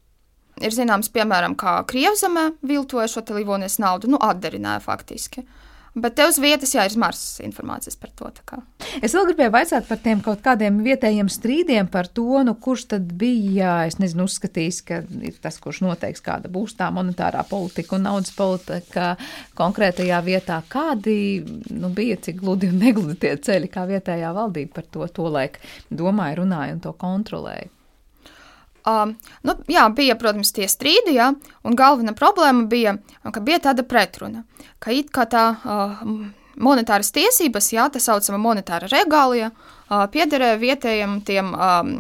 Ir zināms, piemēram, kā Krievzemē viltoja šo televīzijas naudu, nu, atdarināja faktiski. Uh, Bet te uz vietas jā, ir marsas informācijas par to. Es vēl gribēju vaicāt par tiem kaut kādiem vietējiem strīdiem par to, nu, kurš tad bija, es nezinu, uzskatījis, ka ir tas, kurš noteiks, kāda būs tā monetārā politika un naudas politika konkrētajā vietā. Kādi nu, bija, cik gludi un negludi tie ceļi, kā vietējā valdība par to, to laik domāja, runāja un to kontrolēja? Um, nu, jā, bija, protams, tie strīdi, jā, un galvenā problēma bija, ka bija tāda pretruna, ka it kā tā uh, monetāras tiesības, jā, tā saucama monetāra regālija, uh, piederēja vietējiem tiem um,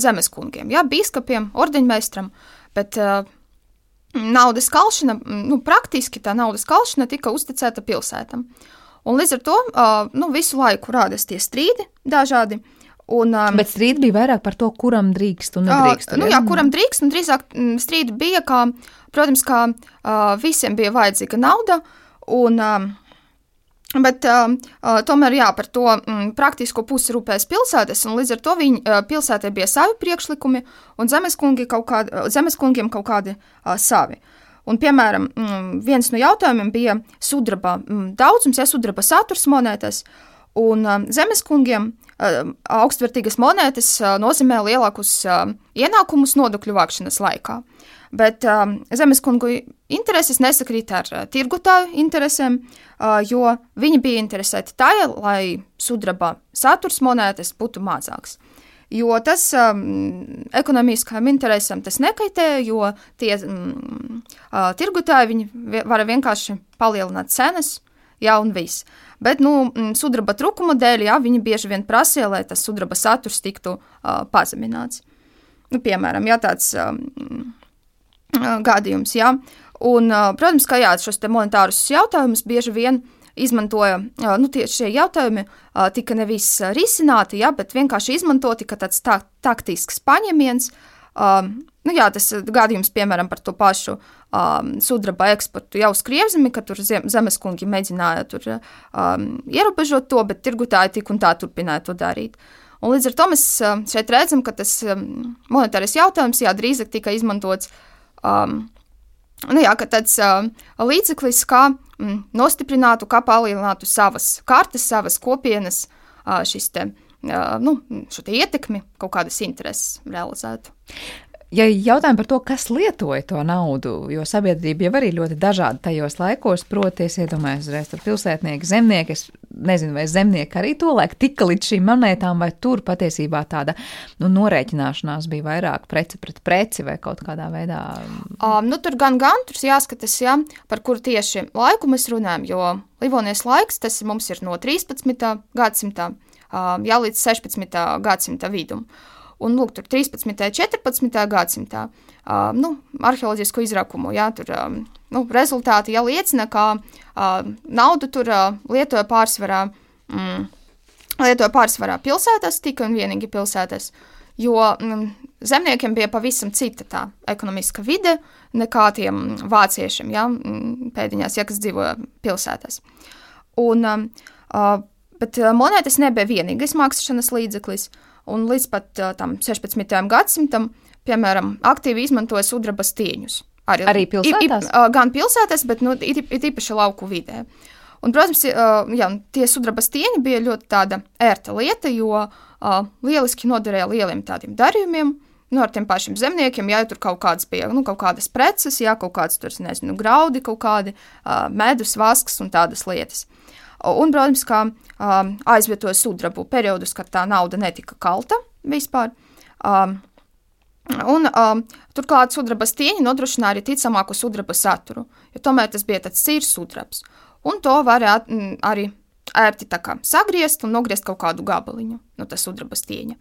zemeskungiem, jā, bīskapiem, ordeņmeistram, bet uh, naudas kalšana, nu, praktiski tā naudas kalšana tika uzticēta pilsētam. Un līdz ar to uh, nu, visu laiku rādās tie strīdi dažādi, uh, Un, um, Bet strīdi bija vairāk par to, kuram drīkst un nedrīkst. Uh, nu, jā, kuram drīkst, un drīzāk mm, strīdi bija, kā, protams, kā uh, visiem bija vajadzīga nauda, un, um, bet uh, uh, tomēr jā, par to mm, praktisko pusi rūpēs pilsētas, un līdz ar to viņi uh, pilsētē bija savi priekšlikumi, un zemeskungi kaut kādi, uh, zemeskungiem kaut kādi uh, savi. Un, piemēram, mm, viens no jautājumiem bija sudraba mm, daudzums, ja sudraba saturs monētas, un um, zemeskungiem uh, augstvērtīgas monētas nozīmē lielākus ienākumus nodokļu vākšanas laikā. Bet zemeskungu intereses nesakrīt ar tirgotāju interesēm, jo viņi bija interesēti tajā, lai sudraba saturs monētas būtu mazāks. Jo tas um, ekonomiskajam interesam tas nekaitē, jo tie um, uh, tirgotāji var vienkārši palielināt cenas, jā, un viss. Bet, nu, sudraba trūkuma dēļ, jā, viņi bieži vien prasīja, lai tas sudraba saturs tiktu uh, pazemināts. Nu, piemēram, ja tāds um, gadījums. Ja? Un, protams, ka jā, šos monetārus jautājumus bieži vien izmantoja, nu, tieši šie jautājumi tika nevis risināti, ja, bet vienkārši izmantoti kā tāds tā, taktisks paņēmiens. Um, nu, jā, tas gadījums, piemēram, par to pašu um, sudraba eksportu jau uz Krievzemi, ka tur zem, zemeskungi mēģināja tur um, ierobežot to, bet tirgutāji tik un tā turpināja to darīt. Un līdz ar to mēs šeit redzam, ka tas um, monetārais jautājums, jā, drīzāk tika izmantots uh, um, nu jā, tāds uh, līdzeklis, kā mm, nostiprinātu, kā palielinātu savas kartes, savas kopienas, uh, šis te, uh, nu, šo te ietekmi, kaut kādas intereses realizētu. Ja jautājam par to, kas lietoja to naudu, jo sabiedrība jau arī ļoti dažāda tajos laikos, proti, es iedomājos, uzreiz tur pilsētnieki, zemnieki, es nezinu, vai zemnieki arī to laiku tika līdz šīm monētām, vai tur patiesībā tāda nu, norēķināšanās bija vairāk preci pret preci vai kaut kādā veidā. Um, nu, tur gan, gan tur jāskatās, ja, par kuru tieši laiku mēs runājam, jo Livonijas laiks tas mums ir no 13. gadsimta jā, līdz 16. gadsimta vidum. Un, lūk, tur 13. un 14. gadsimtā nu, arheoloģisku izrakumu, jā, tur nu, rezultāti jau liecina, ka naudu tur lietoja pārsvarā, mm, lietoja pārsvarā pilsētās, tikai un vienīgi pilsētās, jo mm, zemniekiem bija pavisam cita tā ekonomiska vide nekā tiem vāciešiem, jā, mm, pēdiņās, ja kas dzīvoja pilsētās. Un, uh, bet monētas nebija vienīgais mākslinieces līdzeklis. Un līdz pat tam 16. gadsimtam, piemēram, aktīvi izmantoja sudraba stieņus. Arī, arī pilsētās? I, i, gan pilsētās, bet nu, it, it īpaši lauku vidē. Un, protams, jā, tie sudraba stieņi bija ļoti tāda ērta lieta, jo lieliski noderēja lieliem tādiem darījumiem, nu, ar tiem pašiem zemniekiem, ja tur kaut kādas bija, nu, kaut kādas preces, jā, kaut kādas tur, nezinu, graudi, kaut kādi uh, medus, vasks un tādas lietas. Un, protams, kā um, aizvietoja sudrabu periodus, kad tā nauda netika kalta vispār. Um, Un, um, turklāt sudraba stieņi nodrošināja arī ticamāku sudraba saturu, jo tomēr tas bija tāds sīrs sudrabs. Un to mm, arī ērti sagriezt un nogriezt kaut kādu gabaliņu no tā sudraba stieņa.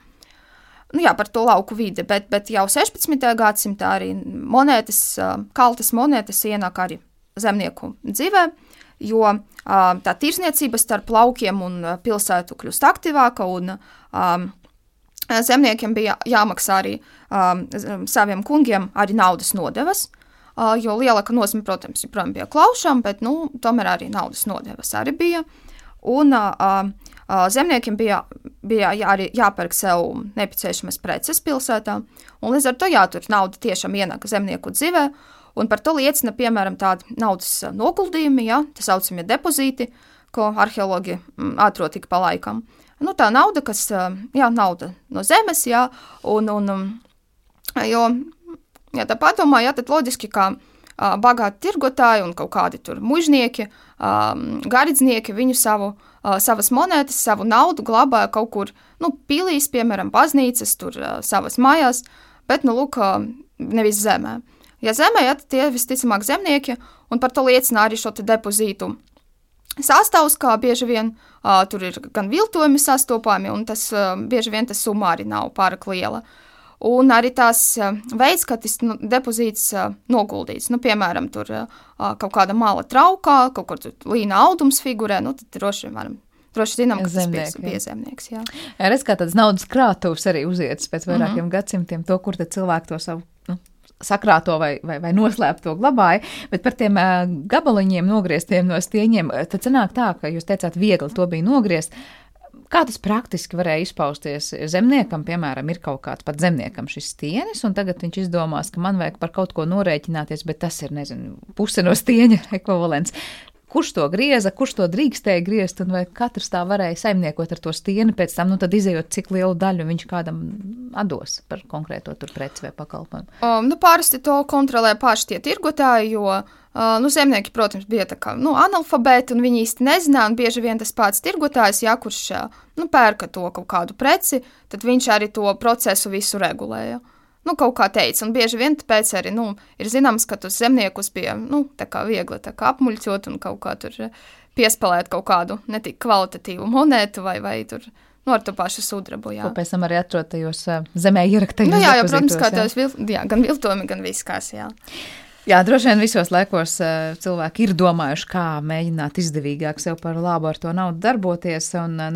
Nu, jā, par to lauku vidi, bet, bet jau 16. gadsimtā arī monētas, kaltas monētas ienāk arī zemnieku dzīvē, jo tā tirsniecība starp laukiem un pilsētu kļūst aktīvāka, un um, zemniekiem bija jāmaksā arī um, saviem kungiem arī naudas nodevas. Uh, jo lielāka nozīme, protams, joprojām bija klaušām, bet nu, tomēr arī naudas nodevas arī bija. Un uh, uh, zemniekiem bija, bija jā, arī jāpērk sev nepieciešamas preces pilsētā, un līdz ar to jā, tur nauda tiešām ienāk zemnieku dzīvē. Un par to liecina, piemēram, tādi naudas noguldījumi, ja, tā saucamie depozīti, ko arheologi mm, atrod tik pa laikam. Nu, tā nauda, kas, jā, nauda no zemes, jā, un, un, jo, ja tā padomā, jā, tad loģiski, ka bagāti tirgotāji un kaut kādi tur mužnieki, garīdznieki viņu savu, savas monētas, savu naudu glabāja kaut kur, nu, pilīs, piemēram, baznīcas, tur savas mājās, bet, nu, lūk, nevis zemē. Ja zemē, tad tie visticamāk zemnieki, un par to liecina arī šo depozītu sastāvs, kā bieži vien uh, tur ir gan viltojumi sastopami, un tas uh, bieži vien tas summa arī nav pārāk liela. Un arī tās uh, veids, kā tas nu, depozīts uh, noguldīts, nu, piemēram, tur uh, kaut kāda mala traukā, kaut kur līna audums figurē, nu, tad droši vien varam Droši zinām, ka Zemnieki, tas bija piezemnieks. Jā, jā redz, kā tāds naudas krātuvs arī uzietas pēc vairākiem mm -hmm. gadsimtiem, to, kur cilvēki to savu sakrāto vai, vai, vai noslēpto glabāja, bet par tiem uh, gabaliņiem nogrieztiem no stieņiem, tad sanāk tā, ka jūs teicāt, viegli to bija nogriezt. Kā tas praktiski varēja izpausties? Zemniekam, piemēram, ir kaut kāds pat zemniekam šis stieņš, un tagad viņš izdomās, ka man vajag par kaut ko norēķināties, bet tas ir, nezinu, puse no stieņa ekvivalents. Kurš to grieza, kurš to drīkstēja griezt, un vai katrs tā varēja saimniekot ar to stieni pēc tam, nu tad izējot, cik lielu daļu viņš kādam atdos par konkrēto tur preci vai pakalpojumu. Um, nu, parasti to kontrolē paši tie tirgotāji, jo Uh, nu, zemnieki, protams, bija kā, nu, analfabēti, un viņi īsti nezināja. Bieži vien tas pats tirgotājs, ja kurš nu, pērka to kaut kādu preci, tad viņš arī to procesu visu regulēja. Nu, kaut kā teica, un bieži vien tāpēc arī nu, ir zināms, ka tos zemniekus bija nu, viegli apmuļķot un kaut kā tur piespēlēt kaut kādu netik kvalitatīvu monētu vai, vai tur. Nu, ar to pašu sudrabu. Jā. Pēc tam arī atrod tajos zemē ieraktajos. Nu, jā, jā, protams, kā tās vil, jā, gan viltojumi, gan viss kās. Jā. Jā, droši vien visos laikos uh, cilvēki ir domājuši, kā mēģināt izdevīgāk sev par labu ar to naudu darboties un uh,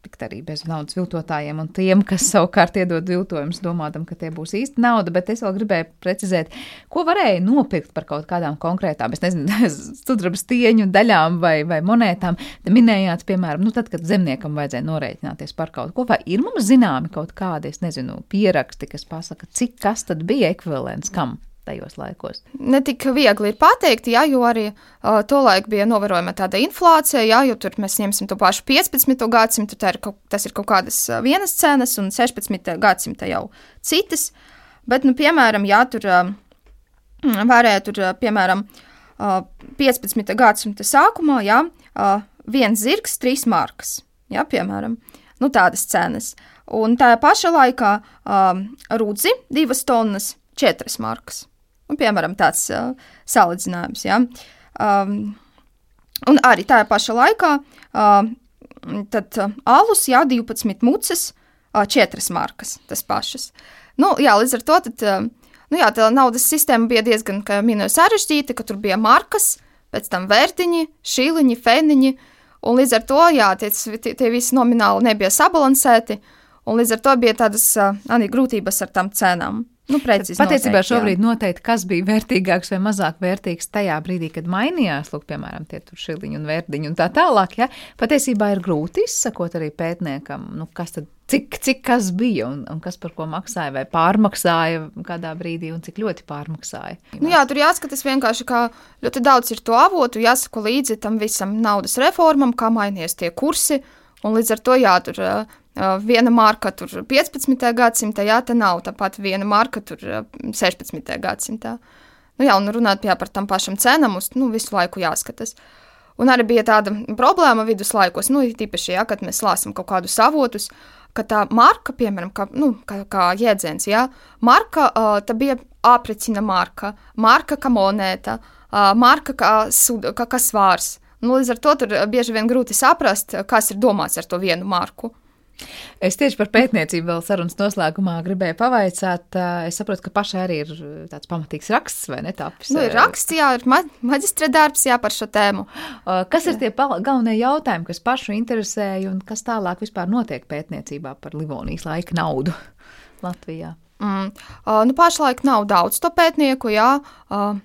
neiztikt arī bez naudas viltotājiem un tiem, kas savukārt iedod viltojumus, domādam, ka tie būs īsti nauda. Bet es vēl gribēju precizēt, ko varēja nopirkt par kaut kādām konkrētām, es nezinu, sudraba stieņu daļām vai, vai monētām. Te minējāt, piemēram, nu, tad, kad zemniekam vajadzēja norēķināties par kaut ko, vai ir mums zināmi kaut kādi, es nezinu, pieraksti, kas pasaka, cik kas tad bija ekvivalents kam? Tajos laikos? Ne tik viegli ir pateikt, jā, jo arī uh, tolaik bija novērojama tāda inflācija, jā, jo tur mēs ņemsim to pašu 15. gadsimtu, ir kaut, tas ir kaut kādas vienas cenas, un 16. gadsimta jau citas. Bet, nu, piemēram, jā, tur uh, varēja tur, uh, piemēram, uh, 15. gadsimta sākumā, jā, uh, viens zirgs, trīs markas, jā, piemēram, nu, tādas cenas. Un tā pašā laikā uh, rudzi, divas tonnas, četras markas. Un, piemēram, tāds uh, salīdzinājums. Ja? Um, un arī tajā pašā laikā uh, tad, uh, alus, jā, 12 muces, uh, 4 markas, tas pašas. Nu, jā, līdz ar to tad, uh, nu, jā, tā naudas sistēma bija diezgan, kā minēju, sarežģīta, ka tur bija markas, pēc tam vērtiņi, šīliņi, fēniņi, un līdz ar to, jā, tie, tie, visi nomināli nebija sabalansēti, un līdz ar to bija tādas arī grūtības ar tām cenām. Nu, precīzi Patiesībā noteikti, šobrīd noteikti, kas bija vērtīgāks vai mazāk vērtīgs tajā brīdī, kad mainījās, lūk, piemēram, tie tur šiliņi un vērtiņi un tā tālāk, ja, patiesībā ir grūti izsakot arī pētniekam, nu, kas tad, cik, cik kas bija un, un kas par ko maksāja vai pārmaksāja kādā brīdī un cik ļoti pārmaksāja. Nu jā, tur jāskatās vienkārši, kā ļoti daudz ir to avotu, jāsako līdzi tam visam naudas reformam, kā mainījies tie kursi, un līdz ar to jā, tur viena marka tur 15. gadsimtā, jā, tā nav tāpat viena marka tur 16. gadsimtā. Nu, jā, un runāt jā, par tām pašām cenām, uz nu, visu laiku jāskatās. Un arī bija tāda problēma viduslaikos, nu, tīpaši, ja, kad mēs lasām kaut kādus avotus, ka tā marka, piemēram, kā, nu, kā, kā jēdziens, ja, marka, tā bija apricina marka, marka kā monēta, marka kā, sud, kā, kā svārs. Nu, līdz ar to tur bieži vien grūti saprast, kas ir domāts ar to vienu marku. Es tieši par pētniecību vēl sarunas noslēgumā gribēju pavaicāt. Es saprotu, ka pašai arī ir tāds pamatīgs raksts, vai ne? Tāpis, nu, ir raksts, jā, ir ma maģistra darbs, jā, par šo tēmu. Kas ir tie galvenie jautājumi, kas pašu interesēja un kas tālāk vispār notiek pētniecībā par Livonijas laika naudu Latvijā? Mm. Uh, nu, pašlaik nav daudz to pētnieku, jā. Uh,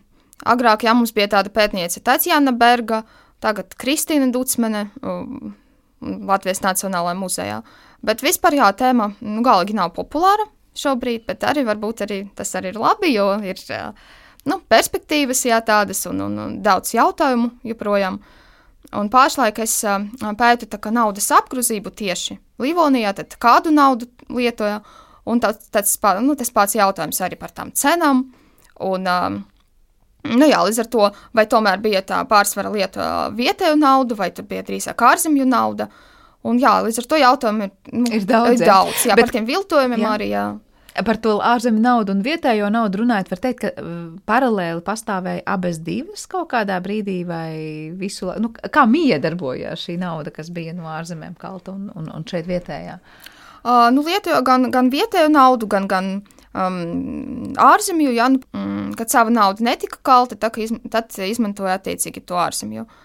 agrāk, jā, mums bija tāda pētniece Tatjana Berga, tagad Kristīna Ducmene. Uh, Latvijas Nacionālajā muzejā. Bet vispār jā, tēma nu, galīgi nav populāra šobrīd, bet arī varbūt arī tas arī ir labi, jo ir nu, perspektīvas jā, tādas un, un, un daudz jautājumu joprojām. Un pašlaik es pētu tā, naudas apgrozību tieši Livonijā, tad kādu naudu lietoja, un tā, tas, nu, tas pats jautājums arī par tām cenām. Un, um, Nu jā, līdz ar to, vai tomēr bija tā pārsvara lieta vietēju naudu, vai tur bija drīzāk ārzemju nauda. Un jā, līdz ar to jautājumu ir, nu, ir daudz. Ir daudz jā, Bet, par tiem viltojumiem jā. arī. Jā. Par to ārzemju naudu un vietējo naudu runājot, var teikt, ka uh, paralēli pastāvēja abas divas kaut kādā brīdī, vai visu laiku, nu, kā miedarbojās šī nauda, kas bija no ārzemēm kalta un, un, un šeit vietējā? Uh, nu, lietoja gan, gan vietējo naudu, gan, gan um, ārzemju, ja, nu, mm, kad sava nauda netika kalta, tad, izm tad izmantoja attiecīgi to ārzemju. Um,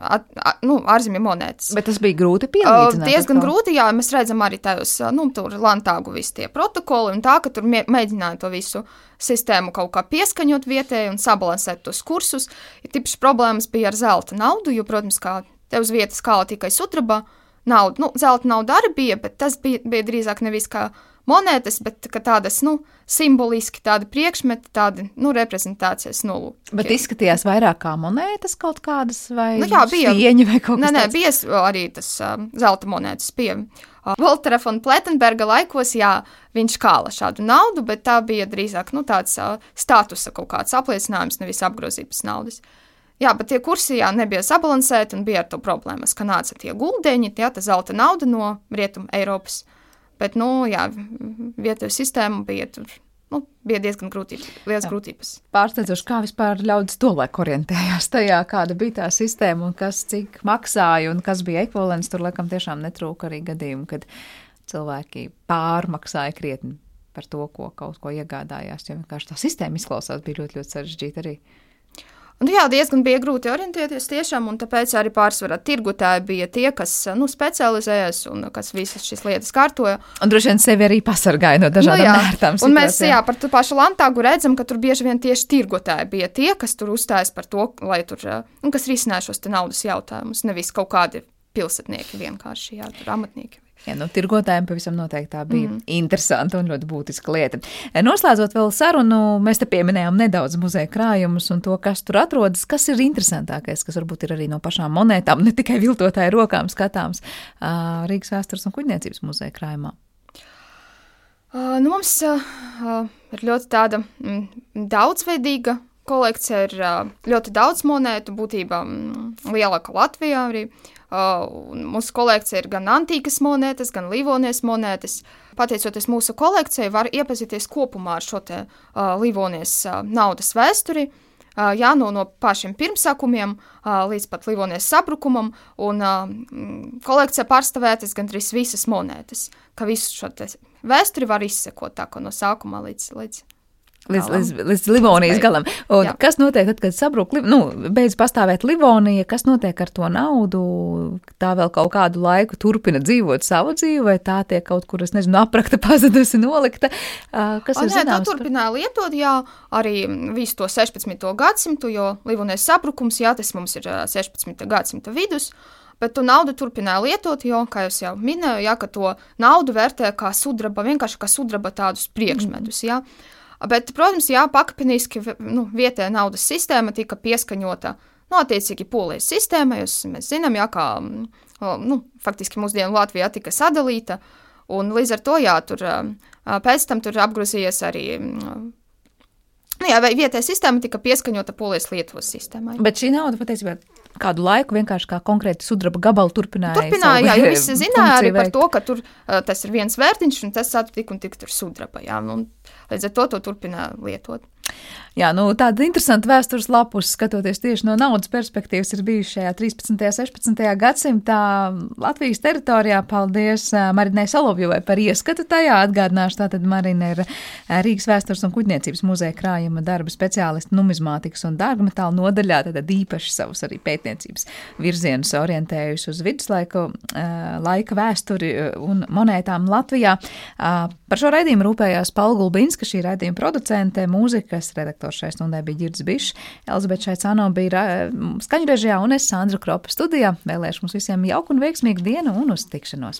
at, at, nu, ārzemju monētas. Bet tas bija grūti pielīdzināt. Uh, diezgan grūti, jā, mēs redzam arī tajos, nu, tur lantāgu visi tie protokoli un tā, ka tur mēģināja to visu sistēmu kaut kā pieskaņot vietēji un sabalansēt tos kursus. Ja tipiši problēmas bija ar zelta naudu, jo, protams, kā te uz vietas kāla tikai sudraba nauda. Nu, zelta nauda arī bija, bet tas bija, bija drīzāk nevis kā monētas, bet tādas nu, simboliski, tādi priekšmeti, tādi nu, reprezentācijas nolūki. Bet izskatījās vairāk kā monētas kaut kādas vai nu, jā, bija, stieņi vai kaut kas nē, nē, tāds? bija arī tas uh, zelta monētas pie uh, Voltera von Plettenberga laikos, jā, viņš kāla šādu naudu, bet tā bija drīzāk nu, tāds uh, statusa kaut kāds apliecinājums, nevis apgrozības naudas. Jā, bet tie kursi jā, nebija sabalansēti un bija ar to problēmas, ka nāca tie guldeņi, tie tā zelta nauda no Rietumu Eiropas. Bet, nu, jā, vietējā sistēma bija tur. Nu, bija diezgan grūtības, liels jā. grūtības. Pārsteidzoši, kā vispār ļaudis to laiku orientējās tajā, kāda bija tā sistēma un kas cik maksāja un kas bija ekvivalents. Tur, laikam, tiešām netrūka arī gadījumi, kad cilvēki pārmaksāja krietni par to, ko kaut ko iegādājās. Jo vienkārši tā sistēma izklausās bija ļoti, ļoti sarežģīta arī. Un, jā, diezgan bija grūti orientēties tiešām, un tāpēc arī pārsvarā tirgotāji bija tie, kas nu, specializējas un kas visas šīs lietas kārtoja. Un droši vien sevi arī pasargāja no dažādām nu, ērtām. Un mēs jā, par to pašu Lantāgu redzam, ka tur bieži vien tieši tirgotāji bija tie, kas tur uzstājas par to, lai tur, un kas risināja šos naudas jautājumus, nevis kaut kādi pilsētnieki vienkārši, jā, tur amatnieki. Ja, nu, tirgotājiem pavisam noteikti tā bija mm. interesanta un ļoti būtiska lieta. Noslēdzot vēl sarunu, mēs te pieminējām nedaudz muzeja krājumus un to, kas tur atrodas. Kas ir interesantākais, kas varbūt ir arī no pašām monētām, ne tikai viltotāju rokām skatāms Rīgas vēstures un kuģniecības muzeja krājumā? Nu, mums ir ļoti tāda mm, daudzveidīga kolekcija, uh, ļoti daudz monētu, būtībā mm, lielāka Latvijā arī. Uh, Uh, mūsu kolekcija ir gan antīkas monētas, gan Livonijas monētas. Pateicoties mūsu kolekcijai, var iepazīties kopumā ar šo te, uh, Livonijas uh, naudas vēsturi. Uh, jā, no, no pašiem pirmsākumiem uh, līdz pat Livonijas sabrukumam, un uh, kolekcija pārstāvētas gandrīz visas monētas, ka visu šo vēsturi var izsekot tā, no sākuma līdz, līdz Līdz, līdz, līdz Livonijas galam. Un Jā. kas notiek tad, kad sabrūk, nu, beidz pastāvēt Livonija, kas notiek ar to naudu? Tā vēl kaut kādu laiku turpina dzīvot savu dzīvi, vai tā tiek kaut kur, es nezinu, aprakta pazudusi, nolikta? Kas o, ir nē, zināms? Tā turpināja lietot, jā, arī visu to 16. gadsimtu, jo Livonijas sabrukums, jā, tas mums ir 16. gadsimta vidus. Bet to naudu turpināja lietot, jo, kā jau minēju, jā, to naudu vērtē kā sudraba, vienkārši kā sudraba tādus priekšmetus. Mm. Bet, protams, jā, pakāpeniski nu, vietējā naudas sistēma tika pieskaņota nu, attiecīgi polijas sistēmai. Mēs zinām, jā, kā nu, faktiski mūsdienu Latvijā tika sadalīta. Un līdz ar to jā, tur, pēc tam tur apgrozījies arī. Nu, jā, vietējā sistēma tika pieskaņota polijas Lietuvas sistēmai. Bet šī nauda patiesībā kādu laiku vienkārši kā konkrēti sudraba gabalu turpināja. Turpināja, jā, jo visi zināja arī par to, ka tur uh, tas ir viens vērtiņš un tas tik un tik tur sudraba, jā, un līdz ar to to turpināja lietot. Jā, nu, tāda interesanta vēstures lapus, skatoties tieši no naudas perspektīvas, ir bijuši šajā 13. un 16. gadsimtā Latvijas teritorijā. Paldies Marinai Solovjovai par ieskatu tajā. Atgādināšu, tātad Marina ir Rīgas vēstures un kuģniecības muzeja krājuma darba speciālista numizmātikas un dārgmetāla nodaļā, tad īpaši savus arī pētniecības virzienus orientējusi uz viduslaiku laika vēsturi un monētām Latvijā. Par šo raidījumu rūpējās Paula Gulbinska, šī raidījuma producente, mūzikas redaktors šai stundai bija Girds Bišs, Elizabete Šaicāno bija skaņrežijā un es Sandra Kropa studijā. Vēlēšu mums visiem jauku un veiksmīgu dienu un uz tikšanos!